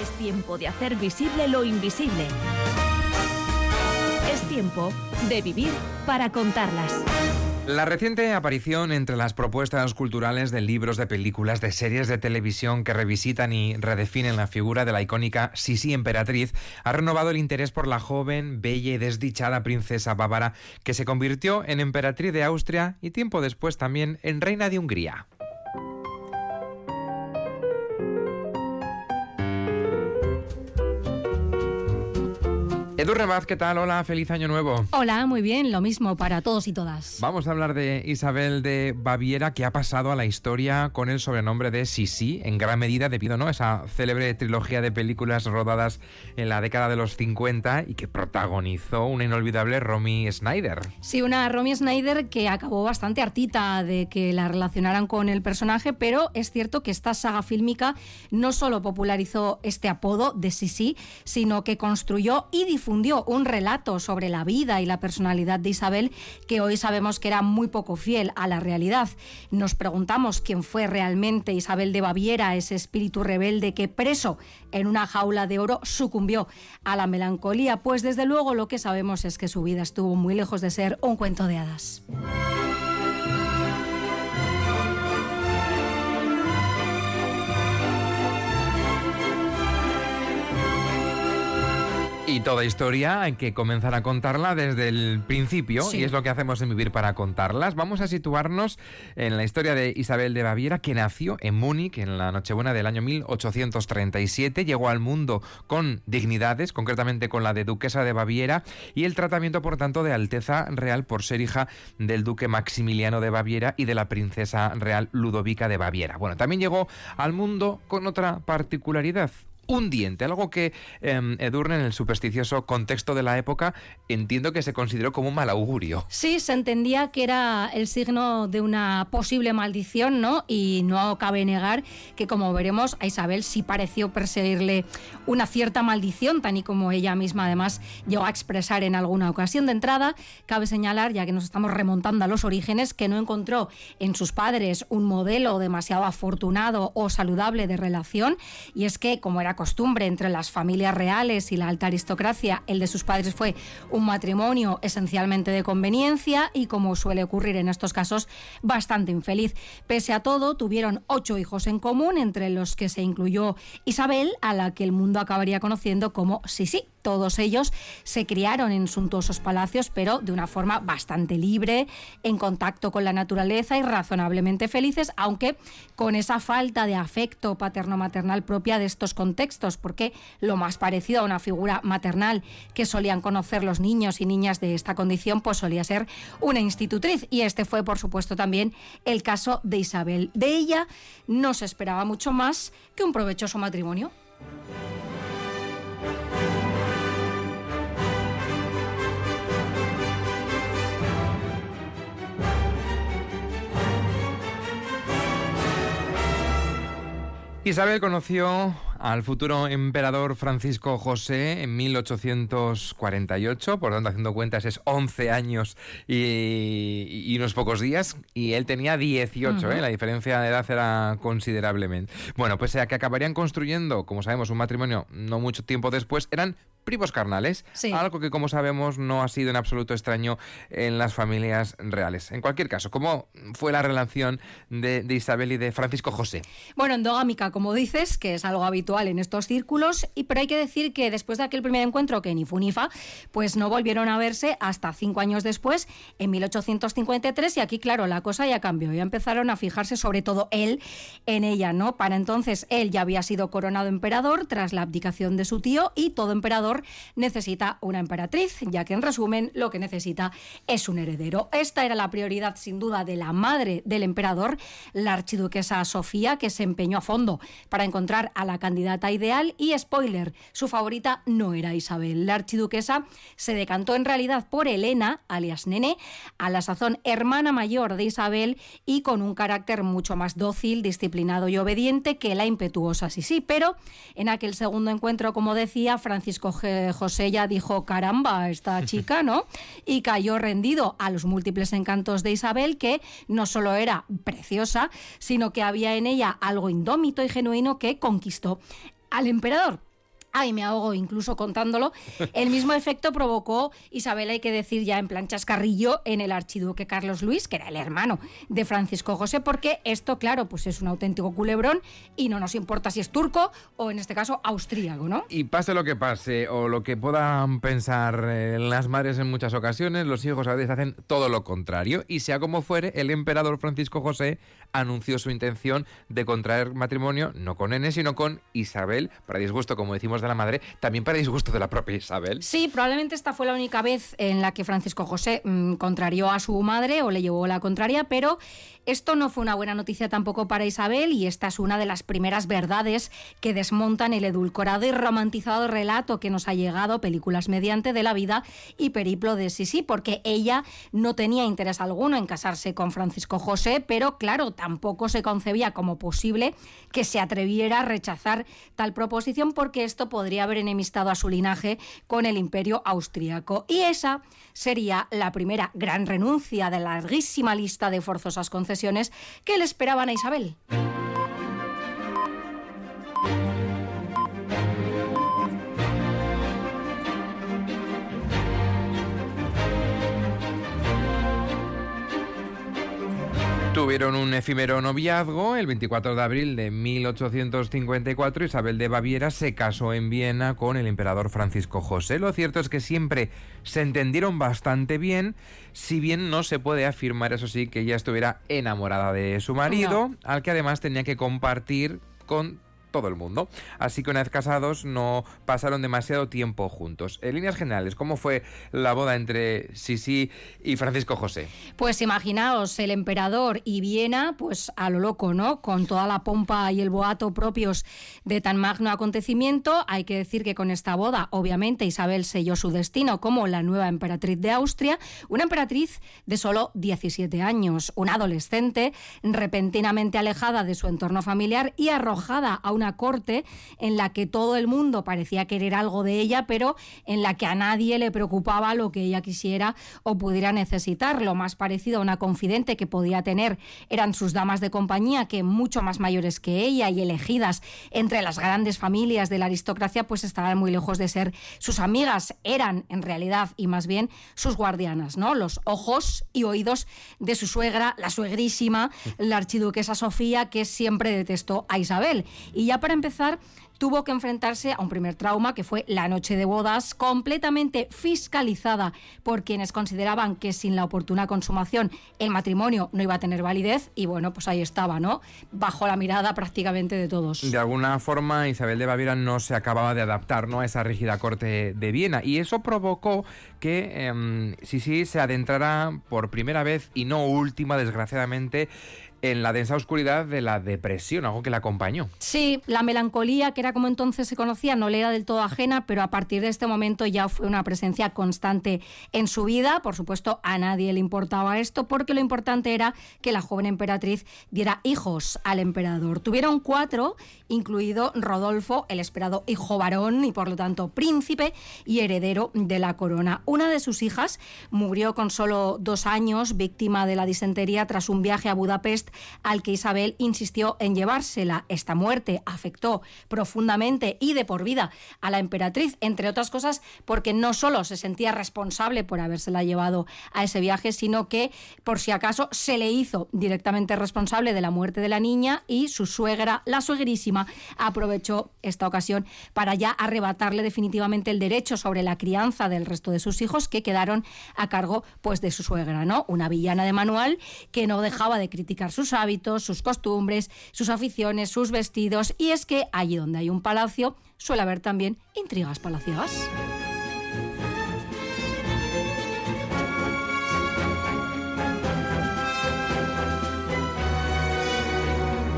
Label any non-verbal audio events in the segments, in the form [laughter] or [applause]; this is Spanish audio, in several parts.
Es tiempo de hacer visible lo invisible. Es tiempo de vivir para contarlas. La reciente aparición entre las propuestas culturales de libros, de películas, de series de televisión que revisitan y redefinen la figura de la icónica Sisi emperatriz ha renovado el interés por la joven, bella y desdichada princesa bávara que se convirtió en emperatriz de Austria y tiempo después también en reina de Hungría. Edu Rebaz, ¿qué tal? Hola, feliz año nuevo. Hola, muy bien, lo mismo para todos y todas. Vamos a hablar de Isabel de Baviera, que ha pasado a la historia con el sobrenombre de Sisi, en gran medida debido ¿no? a esa célebre trilogía de películas rodadas en la década de los 50 y que protagonizó una inolvidable Romy Snyder. Sí, una Romy Snyder que acabó bastante hartita de que la relacionaran con el personaje, pero es cierto que esta saga fílmica no solo popularizó este apodo de Sisi, sino que construyó y difundió un relato sobre la vida y la personalidad de Isabel que hoy sabemos que era muy poco fiel a la realidad. Nos preguntamos quién fue realmente Isabel de Baviera, ese espíritu rebelde que preso en una jaula de oro sucumbió a la melancolía, pues desde luego lo que sabemos es que su vida estuvo muy lejos de ser un cuento de hadas. Y toda historia hay que comenzar a contarla desde el principio y es lo que hacemos en Vivir para contarlas. Vamos a situarnos en la historia de Isabel de Baviera que nació en Múnich en la Nochebuena del año 1837, llegó al mundo con dignidades, concretamente con la de duquesa de Baviera y el tratamiento por tanto de Alteza Real por ser hija del duque Maximiliano de Baviera y de la princesa real Ludovica de Baviera. Bueno, también llegó al mundo con otra particularidad, un diente, algo que eh, Edurne, en el supersticioso contexto de la época, entiendo que se consideró como un mal augurio. Sí, se entendía que era el signo de una posible maldición, ¿no? Y no cabe negar que, como veremos, a Isabel sí pareció perseguirle una cierta maldición, tan y como ella misma además llegó a expresar en alguna ocasión. De entrada, cabe señalar, ya que nos estamos remontando a los orígenes, que no encontró en sus padres un modelo demasiado afortunado o saludable de relación, y es que, como era costumbre entre las familias reales y la alta aristocracia, el de sus padres fue un matrimonio esencialmente de conveniencia y, como suele ocurrir en estos casos, bastante infeliz. Pese a todo, tuvieron ocho hijos en común, entre los que se incluyó Isabel, a la que el mundo acabaría conociendo como Sisi. Todos ellos se criaron en suntuosos palacios, pero de una forma bastante libre, en contacto con la naturaleza y razonablemente felices, aunque con esa falta de afecto paterno-maternal propia de estos contextos, porque lo más parecido a una figura maternal que solían conocer los niños y niñas de esta condición, pues solía ser una institutriz. Y este fue, por supuesto, también el caso de Isabel. De ella no se esperaba mucho más que un provechoso matrimonio. Isabel conoció al futuro emperador Francisco José en 1848, por tanto, haciendo cuentas, es 11 años y, unos pocos días, y él tenía 18, ¿eh? la diferencia de edad era considerablemente. Bueno, pues sea que acabarían construyendo, como sabemos, un matrimonio no mucho tiempo después, eran primos carnales, algo que como sabemos no ha sido en absoluto extraño en las familias reales. En cualquier caso, ¿cómo fue la relación de, Isabel y de Francisco José? Bueno, endogámica, como dices, que es algo habitual en estos círculos, y pero hay que decir que después de aquel primer encuentro, que ni funifa, pues no volvieron a verse hasta cinco años después, en 1853, y aquí, claro, la cosa ya cambió, ya empezaron a fijarse sobre todo él en ella, ¿no? Para entonces él ya había sido coronado emperador tras la abdicación de su tío, y todo emperador necesita una emperatriz, ya que en resumen lo que necesita es un heredero. Esta era la prioridad sin duda de la madre del emperador, la archiduquesa Sofía, que se empeñó a fondo para encontrar a la candidata ideal y spoiler, su favorita no era Isabel. La archiduquesa se decantó en realidad por Elena, alias Nene, a la sazón hermana mayor de Isabel y con un carácter mucho más dócil, disciplinado y obediente que la impetuosa Sisi. Pero en aquel segundo encuentro, como decía, Francisco José ya dijo, caramba, esta [laughs] chica, ¿no? Y cayó rendido a los múltiples encantos de Isabel, que no solo era preciosa, sino que había en ella algo indómito y genuino que conquistó al emperador. Ay, me ahogo incluso contándolo. [laughs] El mismo efecto provocó Isabel, hay que decir ya en plan chascarrillo, en el archiduque Carlos Luis, que era el hermano de Francisco José, porque esto, claro, pues es un auténtico culebrón y no nos importa si es turco o en este caso austríaco, ¿no? Y pase lo que pase o lo que puedan pensar eh, las madres en muchas ocasiones, los hijos a veces hacen todo lo contrario y sea como fuere, el emperador Francisco José anunció su intención de contraer matrimonio no con N, sino con Isabel, para disgusto, como decimos de la madre, también para disgusto de la propia Isabel. Sí, probablemente esta fue la única vez en la que Francisco José mm, contrarió a su madre o le llevó la contraria, pero esto no fue una buena noticia tampoco para Isabel y esta es una de las primeras verdades que desmontan el edulcorado y romantizado relato que nos ha llegado, películas mediante, de la vida y periplo de Sisi, porque ella no tenía interés alguno en casarse con Francisco José, pero claro, tampoco se concebía como posible que se atreviera a rechazar tal proposición porque esto podría haber enemistado a su linaje con el imperio austríaco. Y esa sería la primera gran renuncia de la larguísima lista de forzosas concesiones que le esperaban a Isabel. Tuvieron un efímero noviazgo. El 24 de abril de 1854 Isabel de Baviera se casó en Viena con el emperador Francisco José. Lo cierto es que siempre se entendieron bastante bien, si bien no se puede afirmar, eso sí, que ella estuviera enamorada de su marido, al que además tenía que compartir con todo el mundo. Así que una vez casados no pasaron demasiado tiempo juntos. En líneas generales, ¿cómo fue la boda entre Sisi y Francisco José? Pues imaginaos, el emperador y Viena, pues a lo loco, ¿no? Con toda la pompa y el boato propios de tan magno acontecimiento. Hay que decir que con esta boda, obviamente, Isabel selló su destino como la nueva emperatriz de Austria, una emperatriz de solo 17 años, una adolescente repentinamente alejada de su entorno familiar y arrojada a una corte en la que todo el mundo parecía querer algo de ella, pero en la que a nadie le preocupaba lo que ella quisiera o pudiera necesitar. Lo más parecido a una confidente que podía tener eran sus damas de compañía, que mucho más mayores que ella y elegidas entre las grandes familias de la aristocracia, pues estaban muy lejos de ser sus amigas, eran en realidad y más bien sus guardianas, ¿no? Los ojos y oídos de su suegra, la suegrísima, la archiduquesa Sofía, que siempre detestó a Isabel. Y ya para empezar, tuvo que enfrentarse a un primer trauma que fue la noche de bodas, completamente fiscalizada por quienes consideraban que sin la oportuna consumación el matrimonio no iba a tener validez y bueno, pues ahí estaba, ¿no? Bajo la mirada prácticamente de todos. De alguna forma Isabel de Baviera no se acababa de adaptar ¿no? a esa rígida corte de Viena y eso provocó que eh, sí sí se adentrara por primera vez y no última desgraciadamente en la densa oscuridad de la depresión, algo que la acompañó. Sí, la melancolía, que era como entonces se conocía, no le era del todo ajena, pero a partir de este momento ya fue una presencia constante en su vida. Por supuesto, a nadie le importaba esto, porque lo importante era que la joven emperatriz diera hijos al emperador. Tuvieron cuatro, incluido Rodolfo, el esperado hijo varón y por lo tanto príncipe y heredero de la corona. Una de sus hijas murió con solo dos años, víctima de la disentería tras un viaje a Budapest al que Isabel insistió en llevársela. Esta muerte afectó profundamente y de por vida a la emperatriz, entre otras cosas porque no solo se sentía responsable por habérsela llevado a ese viaje, sino que por si acaso se le hizo directamente responsable de la muerte de la niña y su suegra, la suegrísima, aprovechó esta ocasión para ya arrebatarle definitivamente el derecho sobre la crianza del resto de sus hijos que quedaron a cargo pues de su suegra, ¿no? Una villana de manual que no dejaba de criticar sus hábitos, sus costumbres, sus aficiones, sus vestidos. Y es que allí donde hay un palacio suele haber también intrigas palaciegas.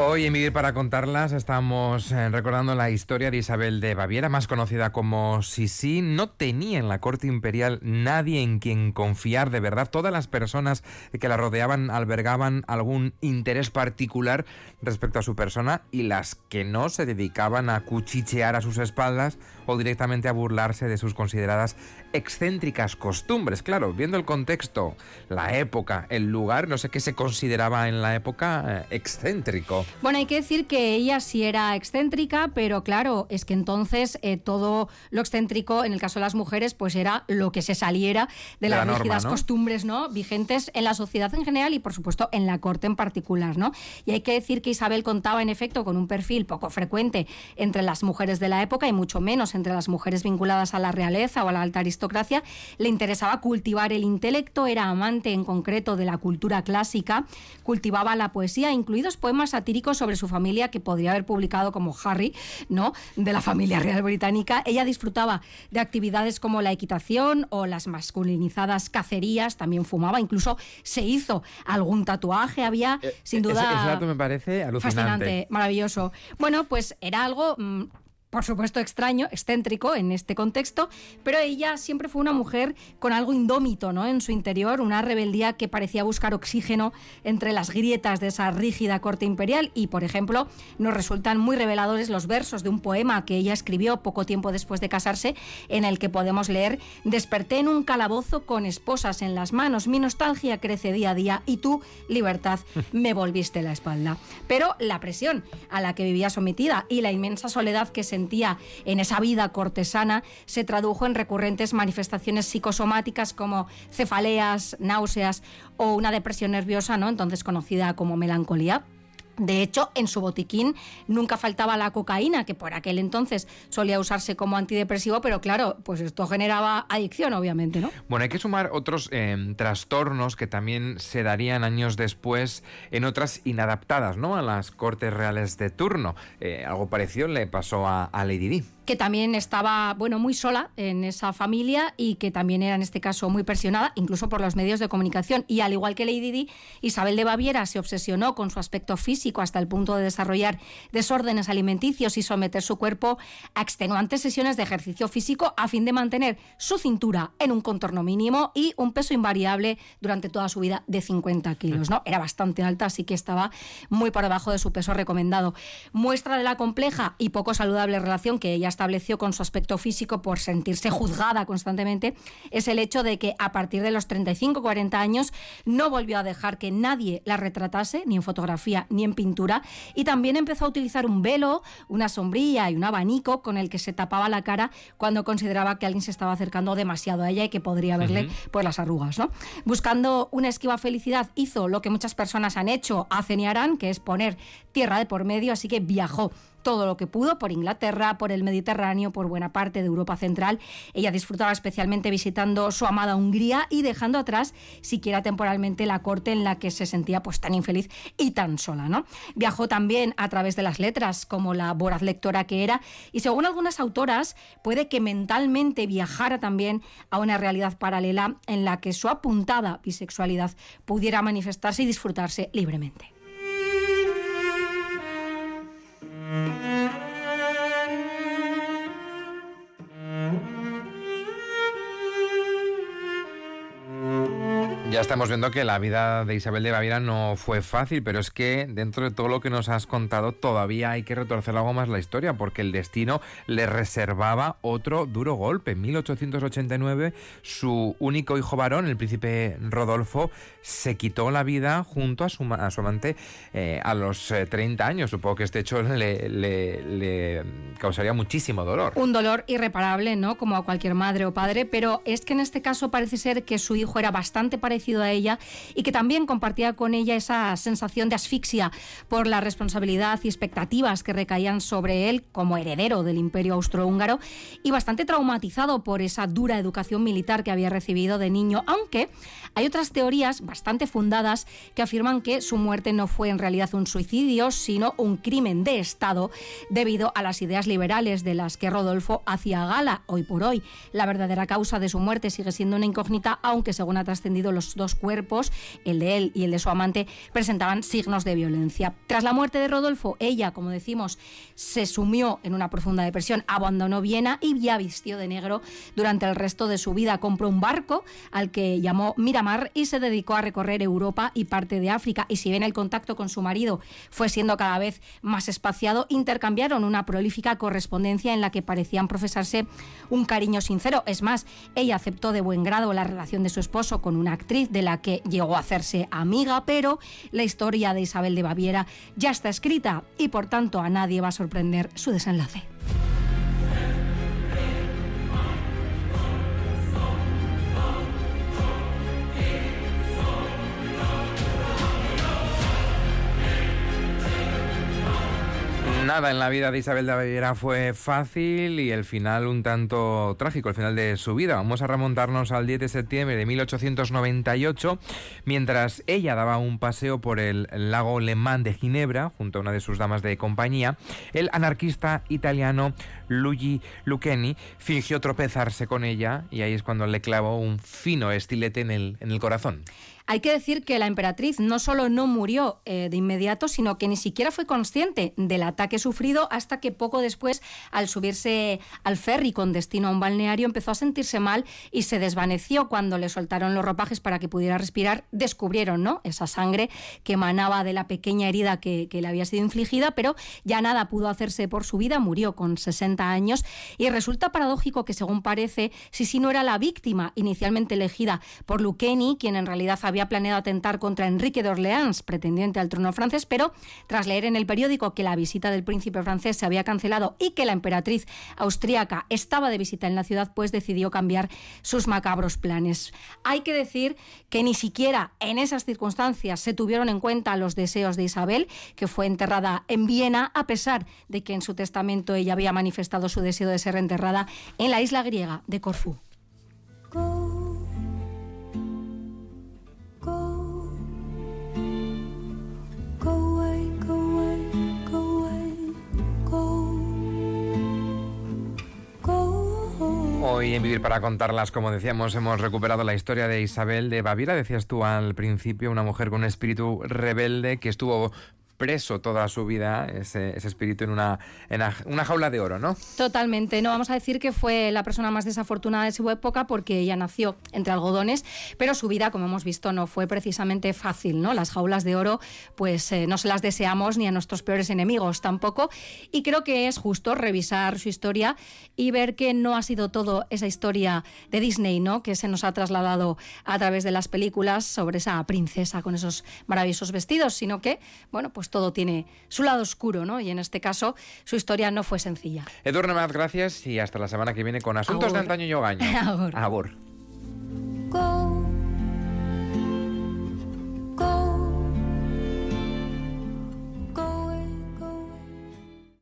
Hoy en Vivir para contarlas estamos eh, recordando la historia de Isabel de Baviera, más conocida como Sisi. No tenía en la corte imperial nadie en quien confiar de verdad. Todas las personas que la rodeaban albergaban algún interés particular respecto a su persona y las que no se dedicaban a cuchichear a sus espaldas o directamente a burlarse de sus consideradas excéntricas costumbres. Claro, viendo el contexto, la época, el lugar, no sé qué se consideraba en la época eh, excéntrico. Bueno, hay que decir que ella sí era excéntrica, pero claro, es que entonces eh, todo lo excéntrico, en el caso de las mujeres, pues era lo que se saliera de, las rígidas costumbres ¿no? vigentes en la sociedad en general y, por supuesto, en la corte en particular. ¿no? Y hay que decir que Isabel contaba, en efecto, con un perfil poco frecuente entre las mujeres de la época y mucho menos entre las mujeres vinculadas a la realeza o a la alta aristocracia. Le interesaba cultivar el intelecto, era amante en concreto de la cultura clásica, cultivaba la poesía, incluidos poemas satíricos sobre su familia que podría haber publicado como Harry, ¿no? De la familia real británica. Ella disfrutaba de actividades como la equitación o las masculinizadas cacerías, también fumaba, incluso se hizo algún tatuaje, había eh, sin duda... Ese, me parece alucinante. Fascinante, maravilloso. Bueno, pues era algo mm, por supuesto extraño, excéntrico en este contexto, pero ella siempre fue una mujer con algo indómito ¿no? en su interior, una rebeldía que parecía buscar oxígeno entre las grietas de esa rígida corte imperial y, por ejemplo, nos resultan muy reveladores los versos de un poema que ella escribió poco tiempo después de casarse, en el que podemos leer, desperté en un calabozo con esposas en las manos, mi nostalgia crece día a día y tú, libertad, [laughs] me volviste la espalda. Pero la presión a la que vivía sometida y la inmensa soledad que se sentía en esa vida cortesana se tradujo en recurrentes manifestaciones psicosomáticas como cefaleas, náuseas o una depresión nerviosa, ¿no? entonces conocida como melancolía. De hecho, en su botiquín nunca faltaba la cocaína, que por aquel entonces solía usarse como antidepresivo, pero claro, pues esto generaba adicción, obviamente, ¿no? Bueno, hay que sumar otros em, trastornos que también se darían años después en otras inadaptadas, ¿no? A las cortes reales de turno. Eh, algo parecido le pasó a, a Lady Di que también estaba, bueno, muy sola en esa familia y que también era en este caso muy presionada, incluso por los medios de comunicación. Y al igual que Lady Di, Isabel de Baviera se obsesionó con su aspecto físico hasta el punto de desarrollar desórdenes alimenticios y someter su cuerpo a extenuantes sesiones de ejercicio físico a fin de mantener su cintura en un contorno mínimo y un peso invariable durante toda su vida de 50 kilos. ¿no? Era bastante alta, así que estaba muy por debajo de su peso recomendado. Muestra de la compleja y poco saludable relación que ella estableció con su aspecto físico por sentirse juzgada constantemente es el hecho de que a partir de los 35-40 años no volvió a dejar que nadie la retratase, ni en fotografía ni en pintura, y también empezó a utilizar un velo, una sombrilla y un abanico con el que se tapaba la cara cuando consideraba que alguien se estaba acercando demasiado a ella y que podría verle pues, las arrugas. ¿no? Buscando una esquiva felicidad, hizo lo que muchas personas han hecho, hacen y harán, que es poner tierra de por medio, así que viajó todo lo que pudo por Inglaterra, por el Mediterráneo, por buena parte de Europa Central. Ella disfrutaba especialmente visitando su amada Hungría y dejando atrás siquiera temporalmente la corte en la que se sentía pues tan infeliz y tan sola, ¿no? Viajó también a través de las letras como la voraz lectora que era y según algunas autoras puede que mentalmente viajara también a una realidad paralela en la que su apuntada bisexualidad pudiera manifestarse y disfrutarse libremente. Mm-hmm. Ya estamos viendo que la vida de Isabel de Baviera no fue fácil, pero es que dentro de todo lo que nos has contado todavía hay que retorcer algo más la historia, porque el destino le reservaba otro duro golpe. En 1889 su único hijo varón, el príncipe Rodolfo, se quitó la vida junto a su, amante eh, a los 30 eh, años. Supongo que este hecho le, le causaría muchísimo dolor. Un dolor irreparable, ¿no? Como a cualquier madre o padre, pero es que en este caso parece ser que su hijo era bastante parecido a ella y que también compartía con ella esa sensación de asfixia por la responsabilidad y expectativas que recaían sobre él como heredero del imperio austrohúngaro y bastante traumatizado por esa dura educación militar que había recibido de niño, aunque hay otras teorías bastante fundadas que afirman que su muerte no fue en realidad un suicidio, sino un crimen de Estado debido a las ideas liberales de las que Rodolfo hacía gala hoy por hoy. La verdadera causa de su muerte sigue siendo una incógnita, aunque según ha trascendido los dos cuerpos, el de él y el de su amante, presentaban signos de violencia. Tras la muerte de Rodolfo, ella, como decimos, se sumió en una profunda depresión, abandonó Viena y ya vistió de negro durante el resto de su vida. Compró un barco al que llamó Miramar y se dedicó a recorrer Europa y parte de África. Y si bien el contacto con su marido fue siendo cada vez más espaciado, intercambiaron una prolífica correspondencia en la que parecían profesarse un cariño sincero. Es más, ella aceptó de buen grado la relación de su esposo con una actriz de la que llegó a hacerse amiga, pero la historia de Isabel de Baviera ya está escrita y por tanto a nadie va a sorprender su desenlace. Nada en la vida de Isabel de Baviera fue fácil y el final un tanto trágico, el final de su vida. Vamos a remontarnos al 10 de septiembre de 1898, mientras ella daba un paseo por el lago Le Mans de Ginebra, junto a una de sus damas de compañía, el anarquista italiano Luigi Lucchini fingió tropezarse con ella y ahí es cuando le clavó un fino estilete en el, en el corazón. Hay que decir que la emperatriz no solo no murió eh, de inmediato, sino que ni siquiera fue consciente del ataque sufrido hasta que poco después, al subirse al ferry con destino a un balneario, empezó a sentirse mal y se desvaneció cuando le soltaron los ropajes para que pudiera respirar. Descubrieron ¿no? esa sangre que emanaba de la pequeña herida que, le había sido infligida, pero ya nada pudo hacerse por su vida, murió con 60 años y resulta paradójico que, según parece, Sisi no era la víctima inicialmente elegida por Lucchini, quien en realidad había había planeado atentar contra Enrique de Orleans, pretendiente al trono francés, pero tras leer en el periódico que la visita del príncipe francés se había cancelado y que la emperatriz austríaca estaba de visita en la ciudad, pues decidió cambiar sus macabros planes. Hay que decir que ni siquiera en esas circunstancias se tuvieron en cuenta los deseos de Isabel, que fue enterrada en Viena, a pesar de que en su testamento ella había manifestado su deseo de ser enterrada en la isla griega de Corfú. Hoy en Vivir para contarlas, como decíamos, hemos recuperado la historia de Isabel de Baviera. Decías tú al principio, una mujer con un espíritu rebelde que estuvo preso toda su vida ese, espíritu en una, en una jaula de oro, ¿no? Totalmente. No vamos a decir que fue la persona más desafortunada de su época porque ella nació entre algodones, pero su vida, como hemos visto, no fue precisamente fácil, ¿no? Las jaulas de oro, pues eh, no se las deseamos ni a nuestros peores enemigos tampoco. Y creo que es justo revisar su historia y ver que no ha sido todo esa historia de Disney, ¿no? Que se nos ha trasladado a través de las películas sobre esa princesa con esos maravillosos vestidos, sino que, bueno, pues pues todo tiene su lado oscuro, ¿no? Y en este caso su historia no fue sencilla. Edurne Maz, gracias y hasta la semana que viene con Asuntos de Antaño y Ogaño. Abor. [laughs] Abor.